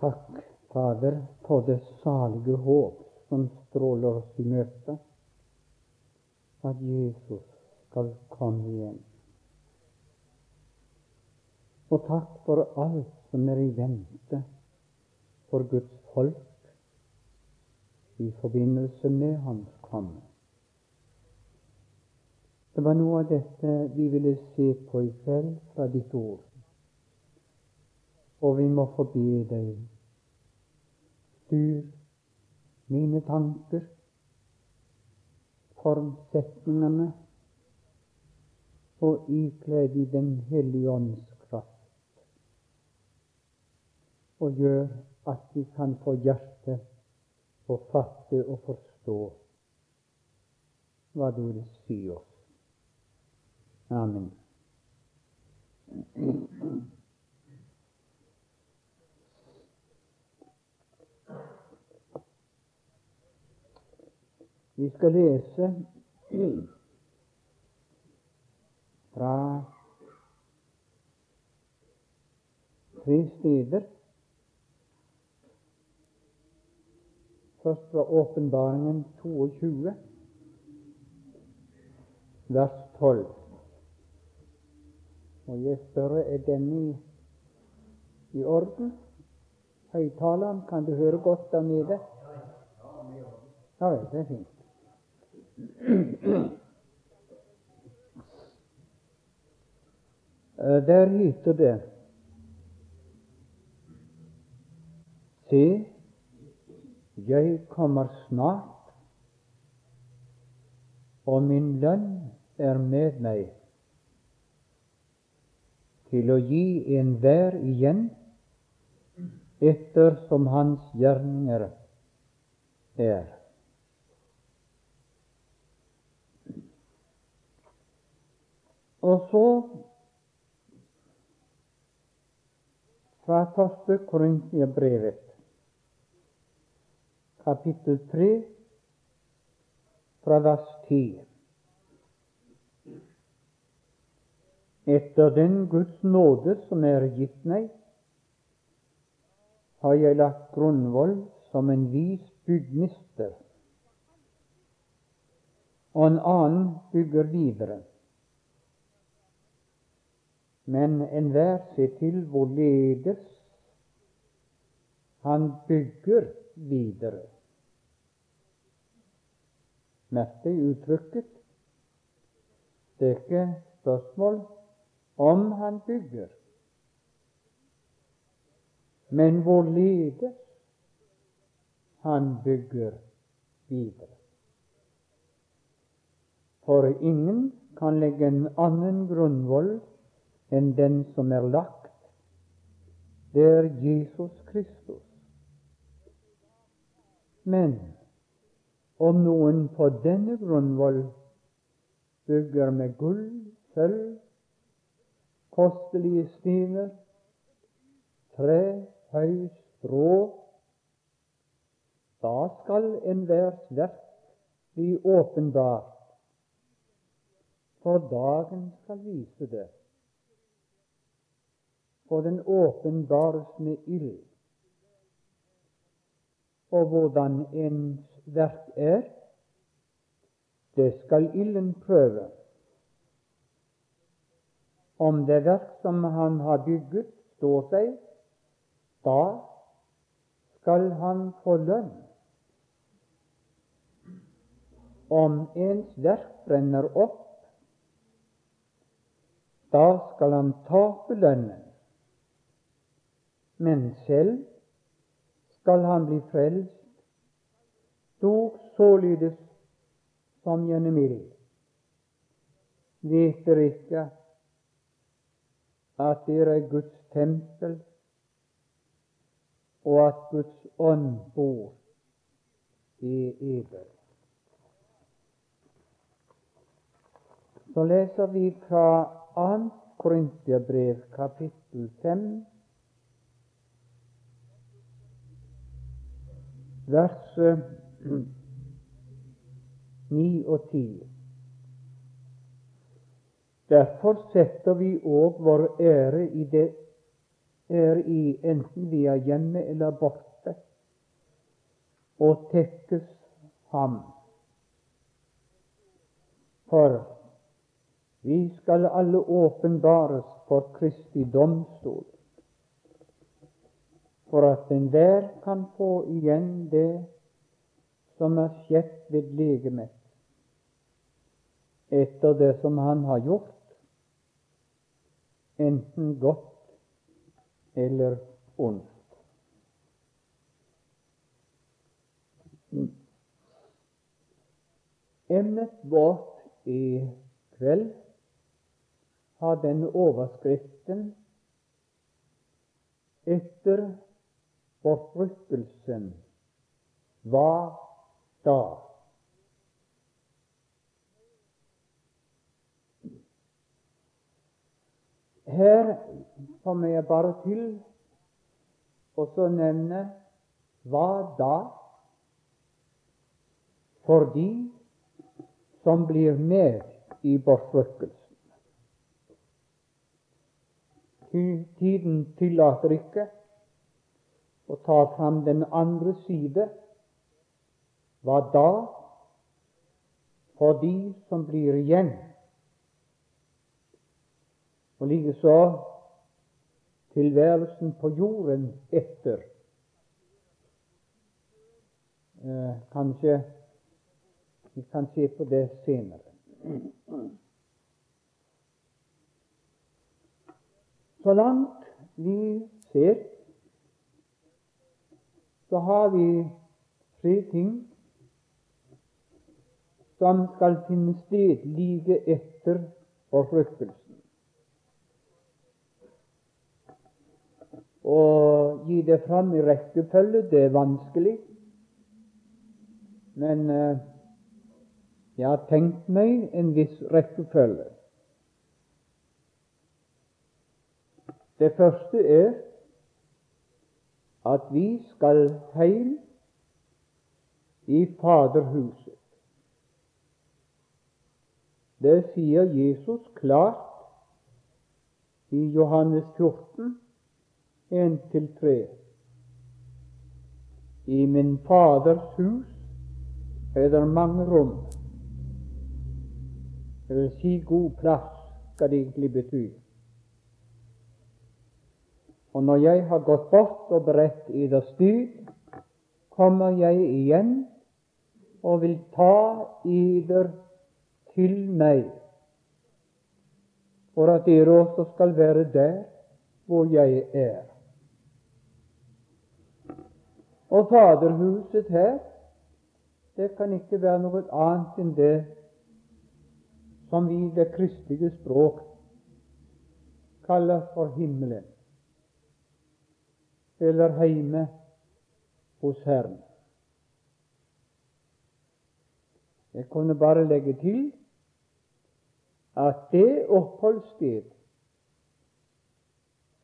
Takk, Fader, for det salige håp som stråler oss i møte, at Jesus skal komme igjen. Og takk for alt som er i vente for Guds folk i forbindelse med Hans komme. Det var noe av dette vi ville se på i kveld fra ditt ord. Og vi må få be deg styr mine tanker, formsetningene, og ikle de Den hellige ånds kraft, og gjør at vi kan få hjertet og fatte og forstå hva du vil si oss. Amen. Vi skal lese fra tre steder. Først fra Åpenbaringen 22, vers 12. Og jeg spør er denne i, i orden? Høyttaleren, kan du høre godt der nede? Ja det er fint. Eh, der heter det Se, jeg kommer snart, og min lønn er med meg til å gi enhver igjen etter som hans gjerninger er. Og så fra første Korintiabrevet, kapittel 3, fra vers 10. Etter den Guds nåde som er gitt meg, har jeg lagt grunnvoll som en vis byggmester, og en annen bygger videre. Men enhver ser til hvorledes han bygger videre. Merk deg uttrykket. Det er ikke spørsmål om han bygger, men hvorledes han bygger videre. For ingen kan legge en annen grunnvoll enn den som er lagt. Det er Jesus Kristus. Men om noen på denne grunnvoll bygger med gull, sølv, kostelige stener, tre, høy, strå, da skal enhvers verk bli åpenbart, for dagen skal vise det for den åpenbares med ild. Og hvordan ens verk er, det skal ilden prøve. Om det verk som han har bygget, står seg, da skal han få lønn. Om ens verk brenner opp, da skal han tape lønnen men selv skal han bli frelst, dog således som gjennom ild. Vet dere ikke at dere er Guds tempel, og at Guds ånd bor i eder? Så leser vi fra 2. Korintiabrev kapittel 5 vers 9 og 10. Derfor setter vi òg vår ære i det er i, enten vi er hjemme eller borte, og tekkes ham. For vi skal alle åpenbares for Kristi domstol, for at enhver kan få igjen det som er skjedd ved legemet, etter det som han har gjort, enten godt eller ondt. Emnet vårt i kveld har denne overskriften etter forfryktelsen var da? Her kommer jeg bare til og så nevne hva da for de som blir med i bortrykkelsen. Tiden tillater ikke å ta fram den andre side. Hva da for de som blir igjen? Og likeså tilværelsen på jorden etter. Eh, kanskje vi kan se på det senere. Så langt vi ser, så har vi tre ting som skal finne sted like etter forfryktelsen. Å gi det fram i rekkefølge, det er vanskelig. Men eh, jeg har tenkt meg en viss rekkefølge. Det første er at vi skal heim i Faderhuset. Det sier Jesus klart i Johannes 14, 1-3. I min Faders hus er det mange rom. Det vil si god plass, skal det egentlig bety. Og når jeg har gått bort og beredt eders dyd, kommer jeg igjen og vil ta eder til meg, for at dere også skal være der hvor jeg er. Og Faderhuset her, det kan ikke være noe annet enn det som vi i det kristelige språk kaller for himmelen eller heime hos Herren. Jeg kunne bare legge til at det oppholdssted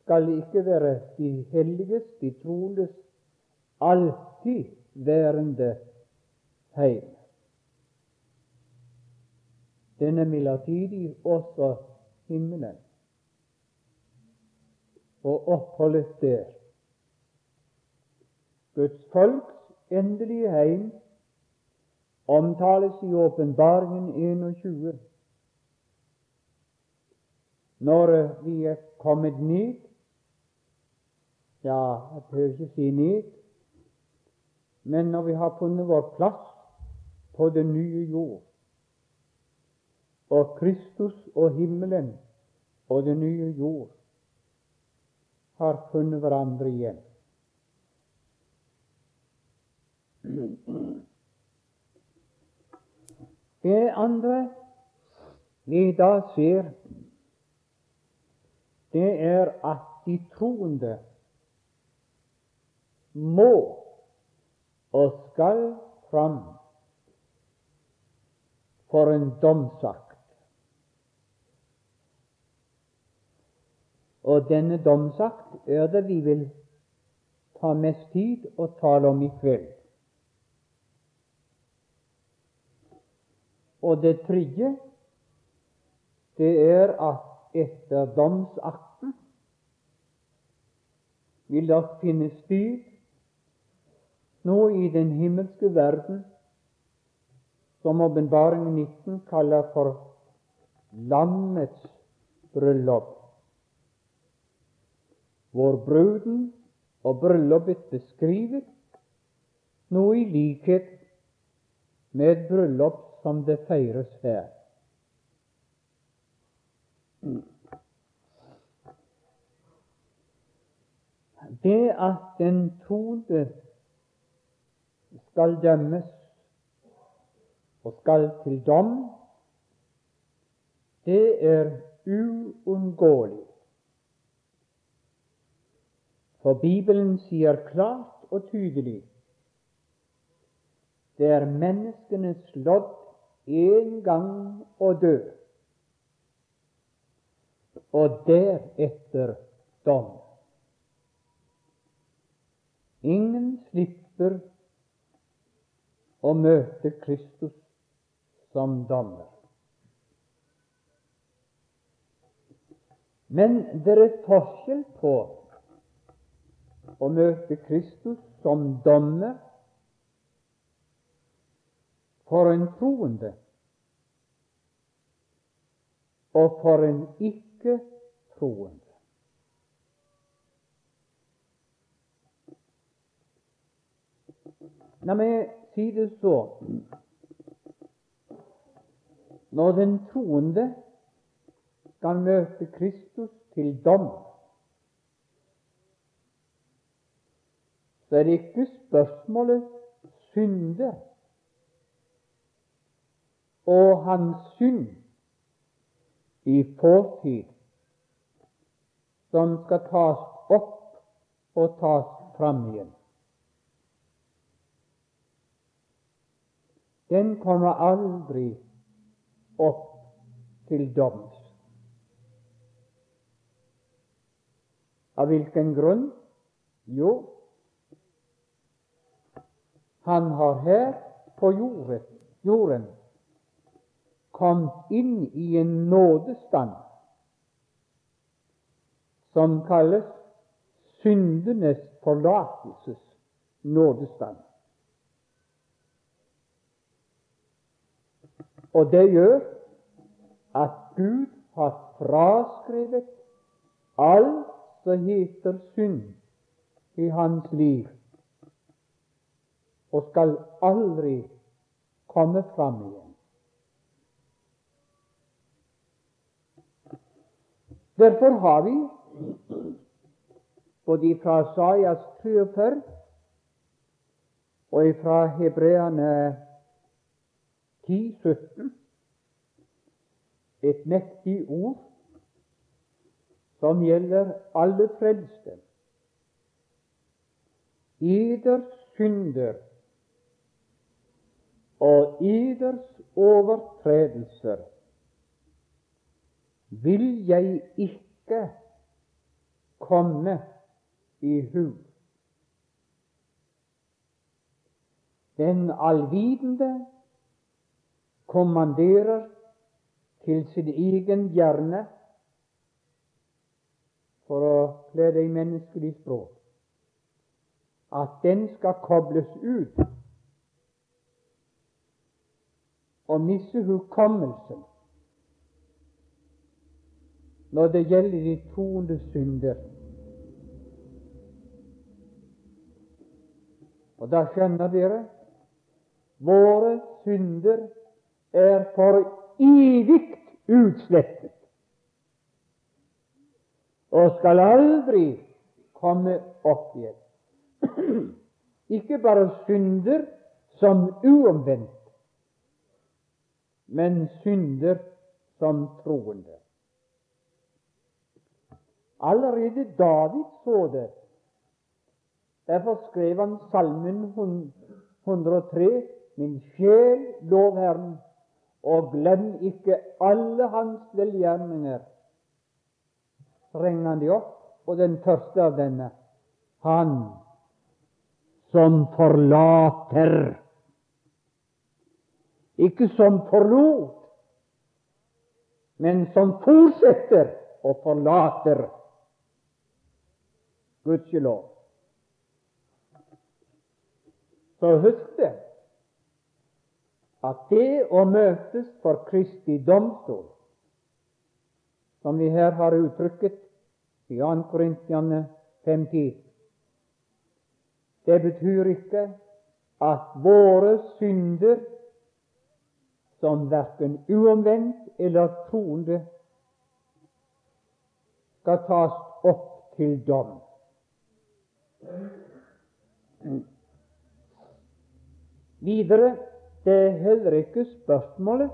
skal ikke være de helliges, de troendes, alltid værende heim. Den er midlertidig også himmelen. Og oppholdet der Guds folks endelige heim omtales i Åpenbaringen 21. Når vi er kommet ned Ja, jeg behøver ikke si ned, men når vi har funnet vår plass på den nye jord, og Kristus og himmelen og den nye jord har funnet hverandre igjen det andre vi da ser, det er at de troende må og skal fram for en domsakt. Og denne domsakt er det vi vil ta mest tid å tale om i kveld. Og det tredje, det er at etter domsakten vil det finne sted nå i den himmelske verden som Åpenbaring 19 kaller for lammets bryllup, hvor bruden og bryllupet beskrivet noe i likhet med et bryllup som det feires her. Det at den troende skal dømmes og skal til dom, det er uunngåelig. For Bibelen sier klart og tydelig det er menneskenes lodd en gang å dø, og deretter dom. Ingen slipper å møte Kristus som dommer. Men det er forskjell på å møte Kristus som dommer for en troende og for en ikke-troende. La meg si det så Når den troende skal møte Kristus til dom, så er det ikke spørsmålet synder og hans synd i fortid som skal tas opp og tas fram igjen. Den kommer aldri opp til doms. Av hvilken grunn? Jo, han har her på jorden, jorden kommet inn i en nådestand som kalles syndenes forlatelses nådestand. Og det gjør at Gud har fraskrevet alt som heter synd i hans liv og skal aldri komme fram igjen. Derfor har vi, både fra Sajas 43 og fra Hebreane 10, 17, et mektig ord som gjelder alle frelste. Eders synder og eders overtredelser vil jeg ikke komme i hu. Den allvitende kommanderer til sin egen hjerne, for å kle det i menneskelig språk, at den skal kobles ut og miste hukommelsen når det gjelder de troende synder. Og da skjønner dere våre synder er for evig utslettet og skal aldri komme opp igjen. Ikke bare synder som uomvendt, men synder som troende. Allerede David så det. Derfor skrev han Salmen 103.: Min sjel, lov Herren, og glem ikke alle hans velgjerninger. Regner han de opp, og den første av denne Han som forlater ikke som forlot, men som fortsetter og forlater. Gudskjelov. Så husk det, at det å møtes for Kristi domstol, som vi her har uttrykket i 2. Korintiane 5.10, det betyr ikke at våre synder, som verken uomvendt eller troende, skal tas opp til dom. Videre det er heller ikke spørsmålet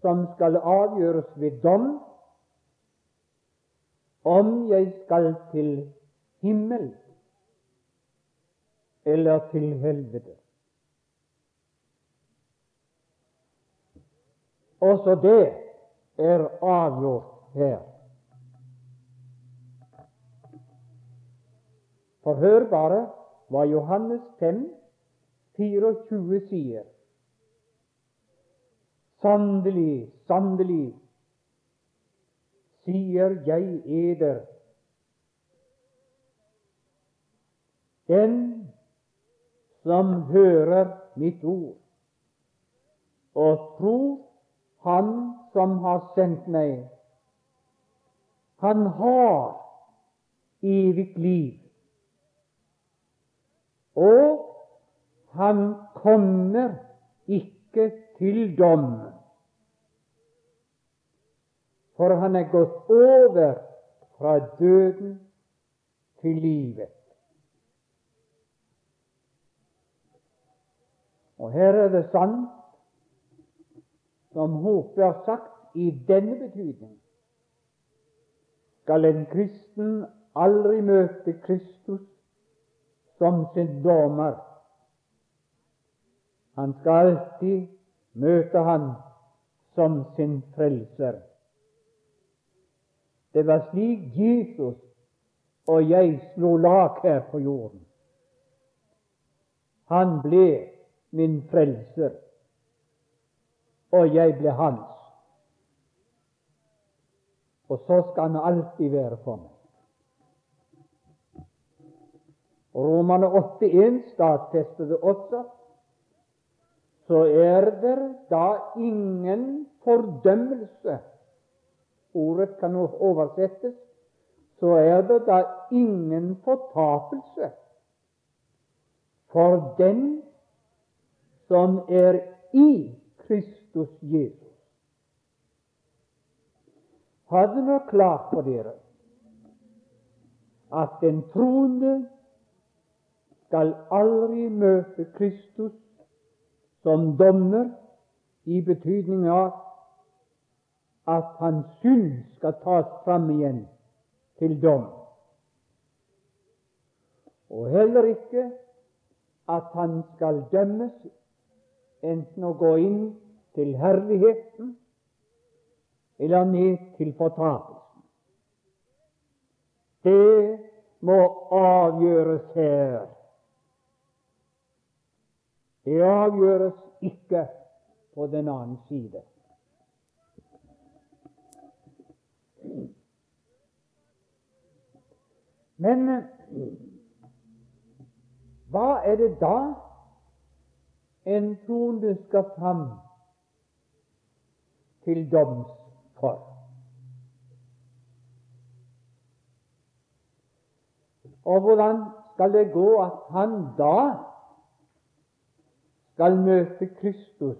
som skal avgjøres ved dom, om jeg skal til himmel eller til helvete. Også det er avgjort her. For hør bare hva Johannes 5, 24 sier. Sannelig, sannelig, sier jeg eder, den som hører mitt ord og tror Han som har sendt meg, han har evig liv og han kommer ikke til dom, for han er gått over fra døden til livet. Og her er det sant, som Hope har sagt, i denne betydning skal en kristen aldri møte Kristus som sin dommer. Han skal alltid møte han som sin frelser. Det var slik Jesus og jeg slo lag her på jorden. Han ble min frelser, og jeg ble hans. Og så skal han alltid være for meg. Romane 8,1 stadfester det også. Så er det da ingen fordømmelse Ordet kan oversettes. Så er det da ingen fortapelse for den som er i Kristus Jesus. Hadde det nå klart for dere at den troende skal aldri møte Kristus som dommer i betydning av at hans synd skal tas fram igjen til dom. Og heller ikke at han skal dømmes enten å gå inn til herligheten eller ned til fortapelsen. Det må avgjøres her det avgjøres ikke på den annen side. Men hva er det da en troende skal fram til doms for? Og hvordan skal det gå at han da skal møte Kristus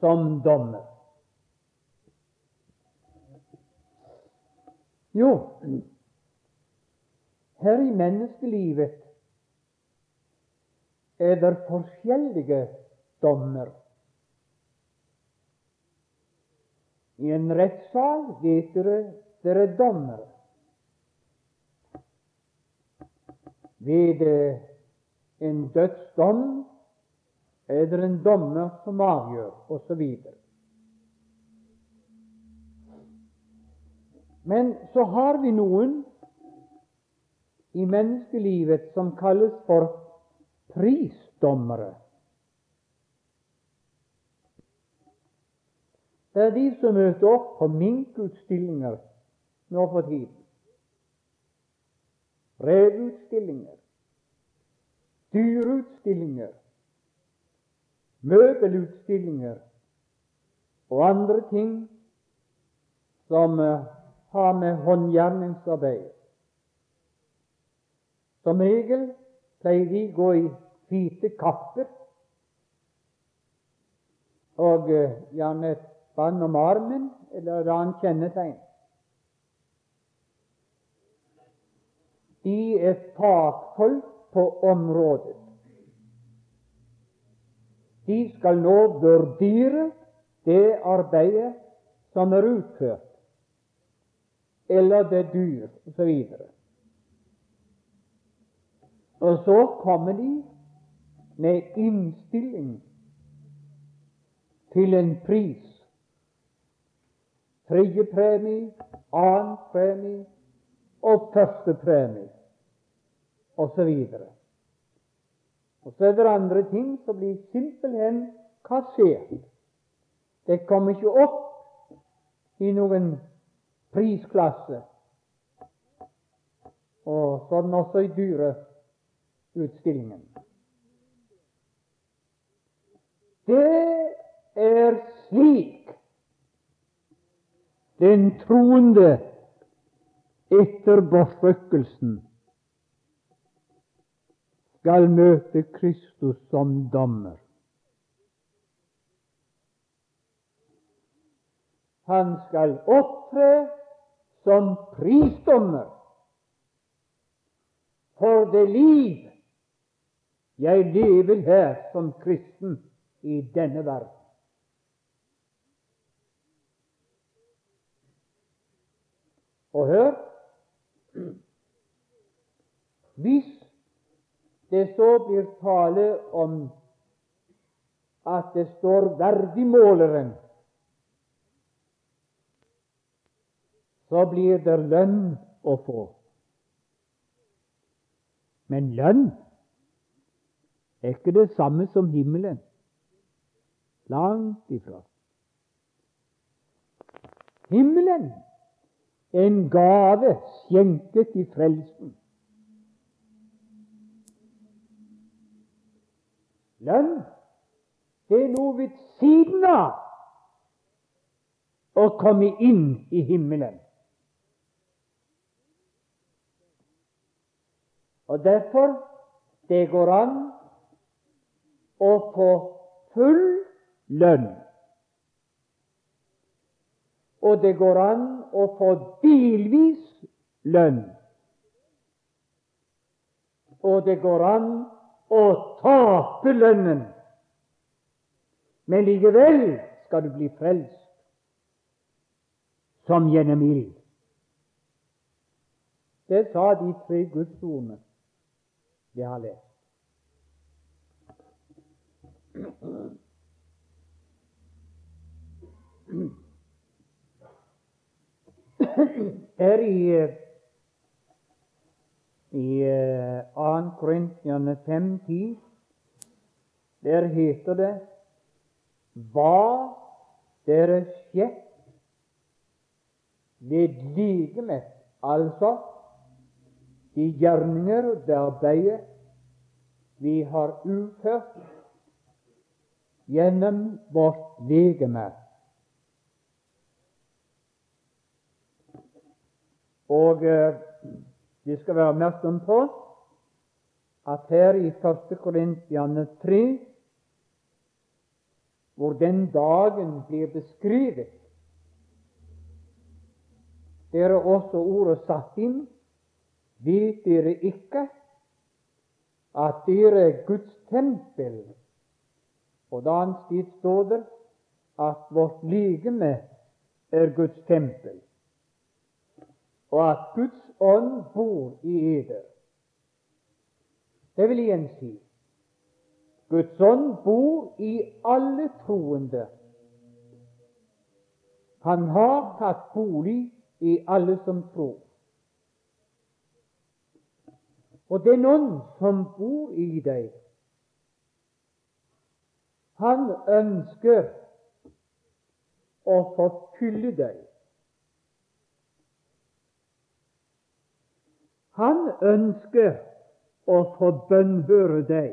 som dommer. Jo, her i menneskelivet er det forskjellige dommer. I en rettssal vet dere dere er dommere. Ved en dødsdom er det en dommer som avgjør, osv. Men så har vi noen i menneskelivet som kalles for prisdommere. Det er de som møter opp på minkutstillinger nå for tiden. brevutstillinger, dyreutstillinger, møbelutstillinger og andre ting som eh, har med håndgjerningsarbeid. Som regel pleier de gå i hvite kapper og eh, gjerne et bånd om armen eller et annet kjennetegn. De er fagfolk på området. De skal nå vurdere det arbeidet som er utført, eller det dyr, osv. Og så kommer de med innstilling til en pris. Tredje premie, annen premie og første premie, osv. Og så er det andre ting som blir simpelthen kassert. Det kommer ikke opp i noen prisklasse. Og sånn også i dyreutstillingen. Det er slik den troende etter bortrykkelsen skal møte Kristus som dommer. Han skal opptre som prisdommer for det liv jeg lever her som kristen i denne verden. Og hør Hvis det så blir tale om at det står verdigmåleren, så blir det lønn å få. Men lønn er ikke det samme som himmelen. Langt ifra. Himmelen er en gave skjenket i frelsen. Lønn, det er noe ved siden av å komme inn i himmelen. Og derfor det går an å få full lønn. Og det går an å få delvis lønn. Og det går an å tape lønnen, men likevel skal du bli frelst som gjennom ild. Det sa de tre gudsordene jeg har lest. Her i i 2. Eh, Korintiane 5.10. Der heter det Hva dere skjedd ved legemet, altså de gjerninger og det arbeidet vi har utført gjennom vårt legeme. Og eh, vi skal være oppmerksom på at her i 1. Korintiane 3, hvor den dagen blir beskrevet, der er også ordet satt inn. Vet dere ikke at dere er Guds tempel? Og da annet står det at vårt legeme er Guds tempel, og at Guds ånd bor i eder. Det vil igjen si Guds ånd bor i alle troende. Han har tatt bolig i alle som tror. Og den ånd som bor i deg, han ønsker å forfylle deg Han ønsker å få bønnhøre deg.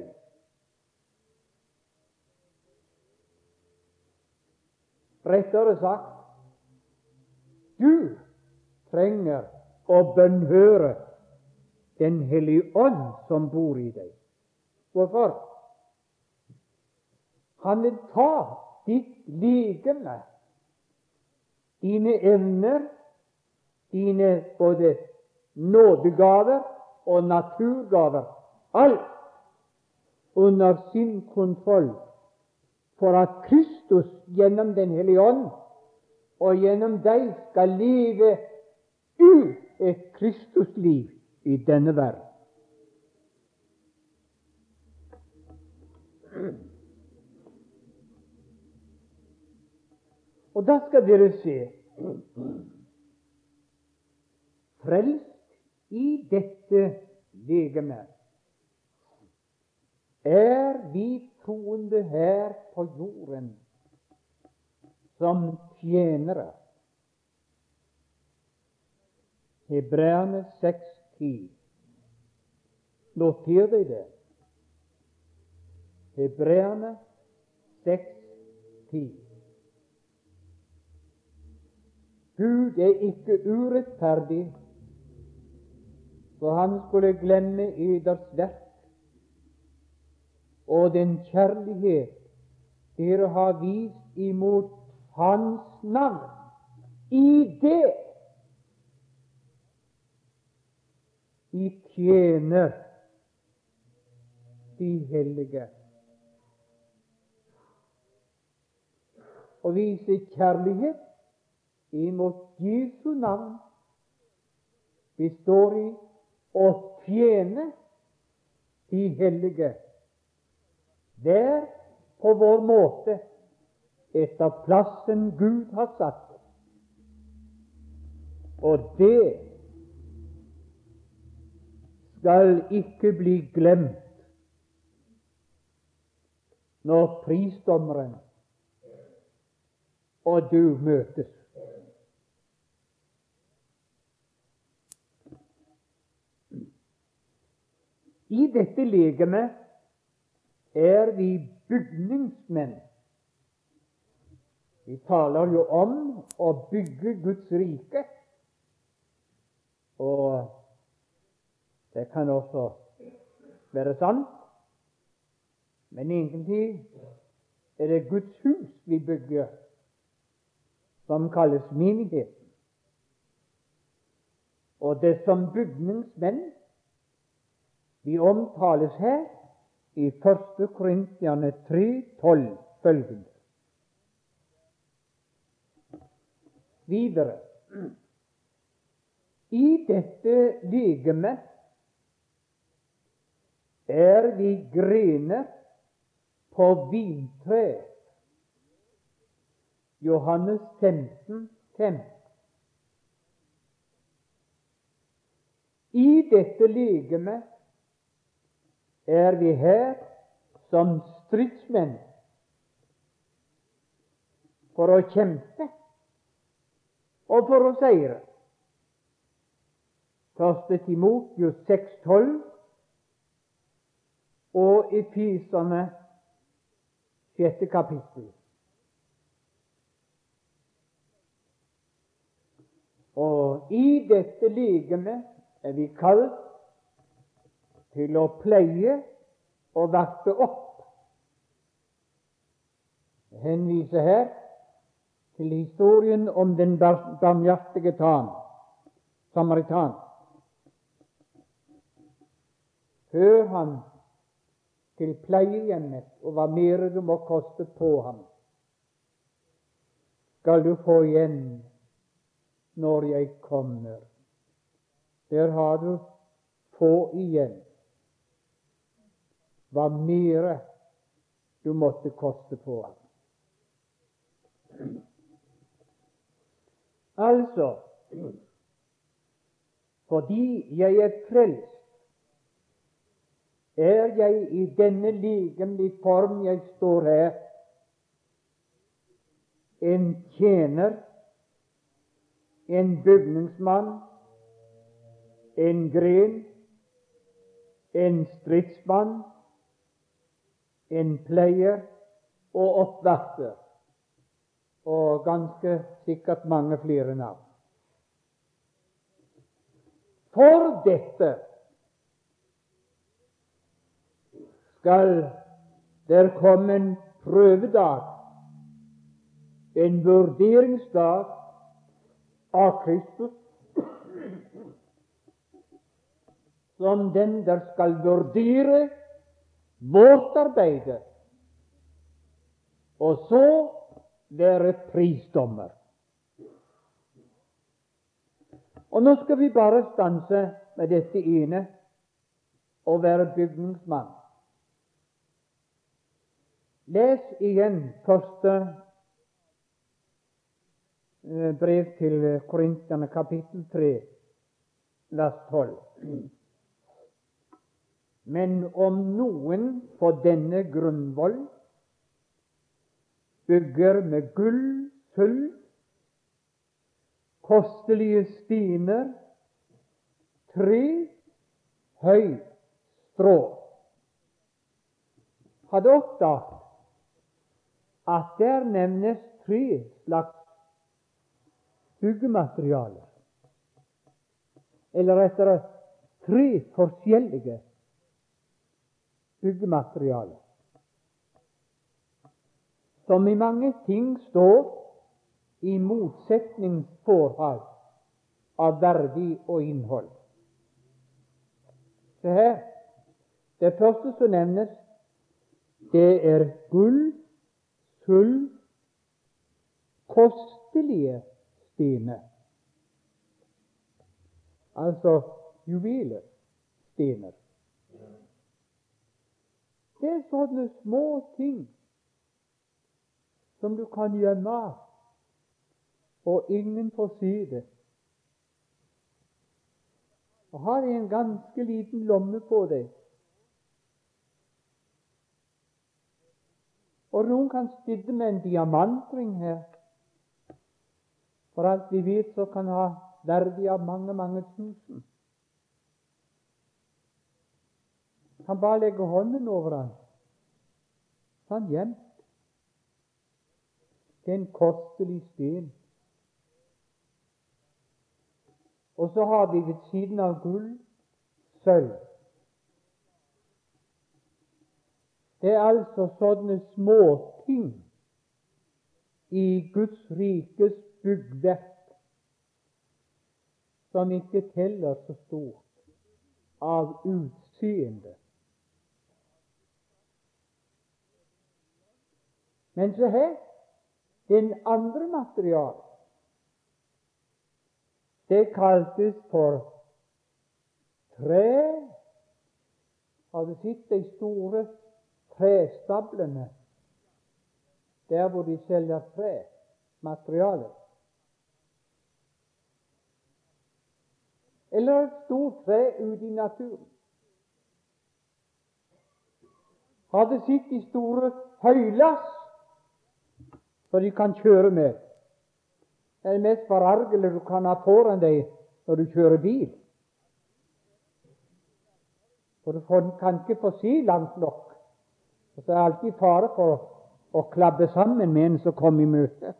Rettere sagt du trenger å bønnhøre Den hellige ånd som bor i deg. Hvorfor? Han vil ta ditt legeme, dine evner, dine både nådegaver og naturgaver, alt under sin kontroll, for at Kristus gjennom Den hellige ånd og gjennom deg skal leve ut et Kristusliv i denne verden. Og da skal dere se Frelst i dette legemet er vi troende her på jorden som tjenere. Hebreerne 6,10. Noter deg det. Hebreerne 6,10. Gud er ikke urettferdig, så han skulle glemme eders verk og den kjærlighet dere har vist imot Hans navn. I det de tjener de hellige. og vise kjærlighet imot Jesu navn består i å tjene de hellige hver på vår måte etter plassen Gud har satt. Og det skal ikke bli glemt når prisdommeren og du møtes. I dette legemet er vi bygningsmenn. Vi taler jo om å bygge Guds rike. Og det kan også være sant. Men egentlig er det Guds hus vi bygger, som kalles menigheten. Og det som bygningsmenn de omtales her i 1. Korintiane 3,12 følgende. Videre I dette legemet er vi grener på vintreet. Johannes 15, 5. I dette legemet er vi her som stridsmenn for å kjempe og for å seire. Første Timotius 6,12 og i Efiserne sjette kapittel. Og i dette legemet er vi kalt til å pleie og varte opp. Jeg henviser her til historien om den barmhjertige tan, samaritan. Før han til pleiehjemmet og hva mer det må koste på ham, skal du få igjen når jeg kommer. Der har du få igjen hva mere du måtte koste på ham. Altså fordi jeg er frelst, er jeg i denne legemlige form jeg står her, en tjener, en bygningsmann, en gren, en stridsmann, en pleier og oppvarter, og ganske sikkert mange flere navn. For dette skal der komme en prøvedag, en vurderingsdag av Kristus, som den der skal vurdere vårt arbeid, og så være prisdommer. Og Nå skal vi bare stanse med dette ene å være bygningsmann. Les igjen første eh, brev til Korinterne, kapittel 3, vers 12. Men om noen på denne grunnvoll bygger med gull, sølv, kostelige stiner, tre, høy, strå Hadde oppdaget at der nevnes tre slags byggematerialer. Eller etter tre forskjellige byggematerialer. Som i mange ting står i motsetningsforhold av verdi og innhold. Se her. Det første som nevnes, det er gull sølv, kostelige stener. Altså juveler, stener. Det er sånne små ting som du kan gjemme og ingen får si det. Og har en ganske liten lomme på deg, Og noen kan sitte med en diamantring her. For alt vi vet, så kan ha verdi av mange, mange tusen. Kan bare legge hånden over den. Sånn gjemt. En kostelig sten. Og så har vi ved siden av gull sølv. Det er altså sånne små ting i Guds rikes byggverk som ikke teller så stort av utseende. Men se her den andre materialet. Det kaltes for tre. Har du sett de store trestablene der hvor de selger tre, materiale. Eller et stort tre ute i naturen. Har du sett de store høylass så de kan kjøre med. Det er det mest forargelige du kan ha foran deg når du kjører bil. For du kan ikke få si langt nok. Og så er det alltid fare for å klabbe sammen med en som kommer i møte.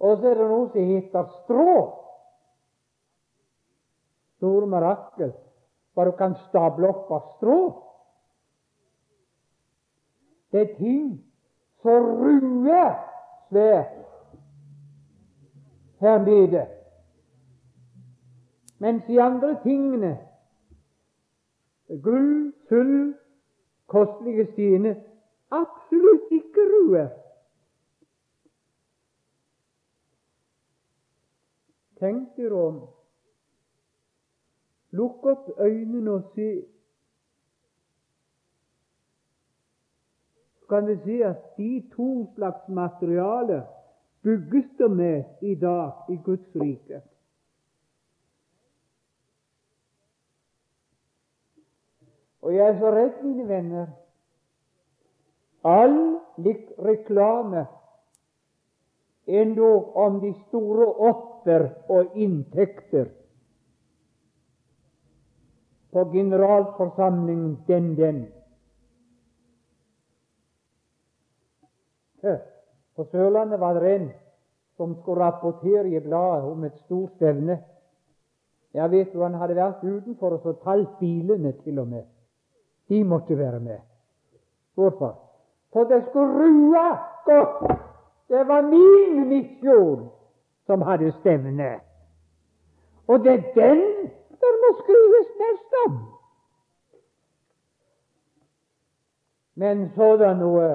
Og så er det noe som heter strå. Store mirakel. Bare du kan stable opp av strå. Det er ting som ruer svært her nede. Mens de andre tingene gull, sølv, kostelige stener absolutt ikke ruer. Tenk dere om. Lukk opp øynene og se. Kan vi se at de to slags materiale bygges det med i dag i Guds rike. Og jeg er så redd, mine venner, all reklame endog om de store offer og inntekter på generalforsamlingen den den. På Sørlandet var det en som skulle rapportere i bladet om et stort stevne. Jeg vet du, Han hadde vært utenfor og så talt bilene til og med. De måtte være med. Hvorfor? For det skulle rue godt. Det var min misjon som hadde stevne. Og det er den det må skrives mest om. Men så er det noe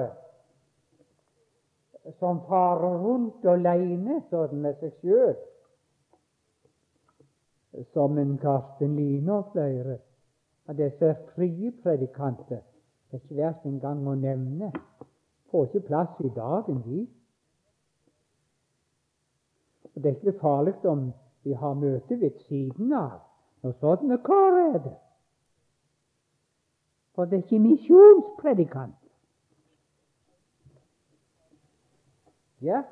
som farer rundt aleine sånn med seg sjøl, som en Karsten Line og flere av disse frie predikanter, det er ikke verdt engang å nevne. Får ikke plass i dagen, de. Og Det er ikke farlig om vi har møte ved siden av. Når sånne kår er det. For det er ikke misjonspredikant. Ja,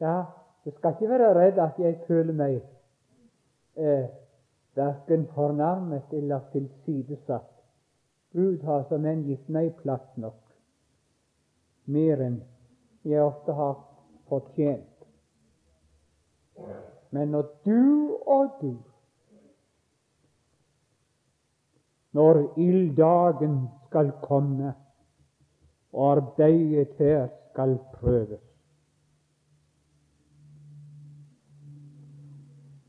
ja, du skal ikke være redd at jeg føler meg eh, verken fornærmet eller tilsidesatt. Gud har som en gitt meg plass nok, mer enn jeg ofte har fortjent. Men når du og du når ilddagen skal komme og arbeidet her skal prøves.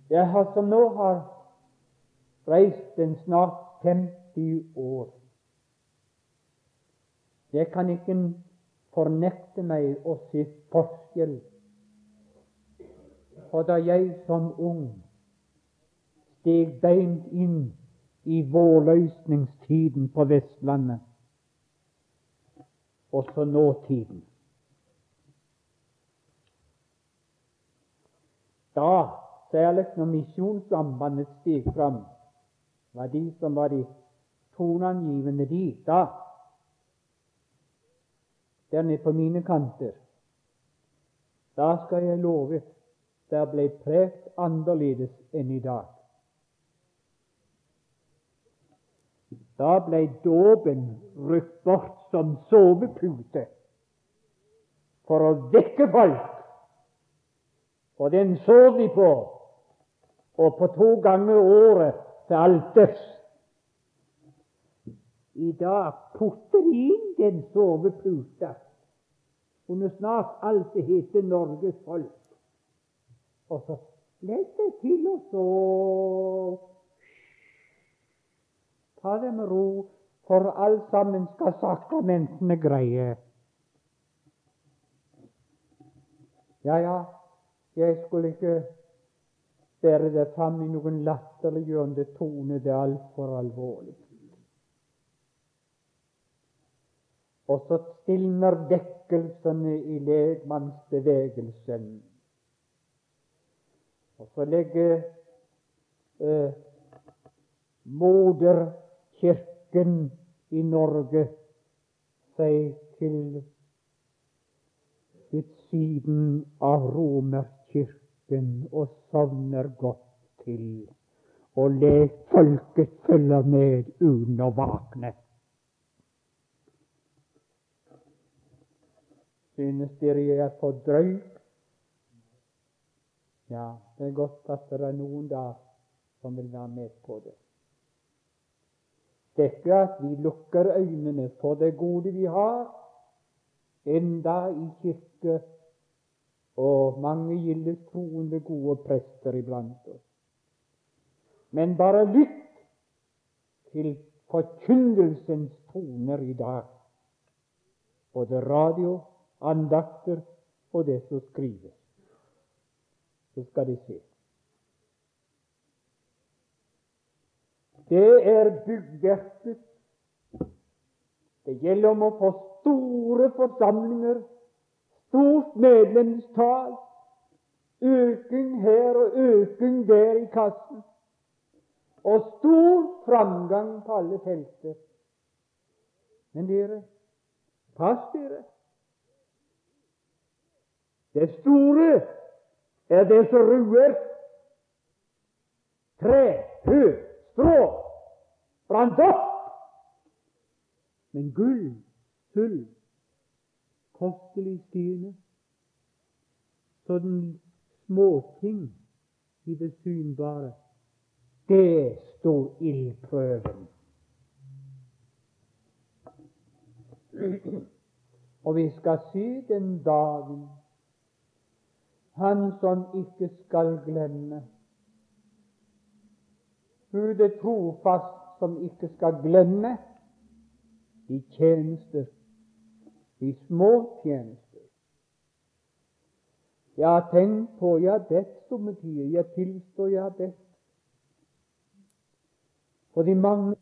Jeg har som nå har reist en snart 50 år. Jeg kan ikke fornekte meg å se forskjell på da jeg som ung steg beint inn i vårløsningstiden på Vestlandet, og så nåtiden. Da, særlig når Misjonssambandet steg fram, var de som var de toneangivende de da. Der nede på mine kanter. Da skal jeg love der ble prekt annerledes enn i dag. Da ble dåpen rykt bort som sovepute for å vekke folk og den så de på. Og på to ganger året til alters. I dag putter de inn den soveputa under snart alt det heter Norges folk. Og så legg de til og så Ta det med ro, for alt sammen skal sakramentene greie. Ja, ja, jeg skulle ikke bære det fram i noen latterliggjørende tone. Det er altfor alvorlig. Og så stilner vekkelsene i legmannsbevegelsen. Og så legger eh, moderkirken i Norge seg til siden av romersk kirken og sovner godt til. Og let folket følge med uten å våkne. Synes dere jeg er for drøy? Ja, det er godt at det er noen da som vil være med på det. Dette at vi lukker øynene for det gode vi har, enda i kirke og mange gildes troende, gode prester iblant oss. Men bare lytt til forkynnelsens toner i dag. Både radio, andakter og det som skrives. Så skal de se. Det er byggverket. Det gjelder om å få store forsamlinger stort medlemstall, øking her og øking der i kassen, og stor framgang på alle felter. Men dere, pass dere. Det store er det som ruer. Tre, hø, strå brant opp. Men gull, sølv, kostelig stigende, så den småting i det synbare, det står ildprøven. Og vi skal se den dagen Han som ikke skal glemme. Gud er trofast som ikke skal glemme de tjenester, de små tjenester. Jeg har tenkt på, jeg har bedt somme tider, jeg tilstår jeg har bedt. For de mange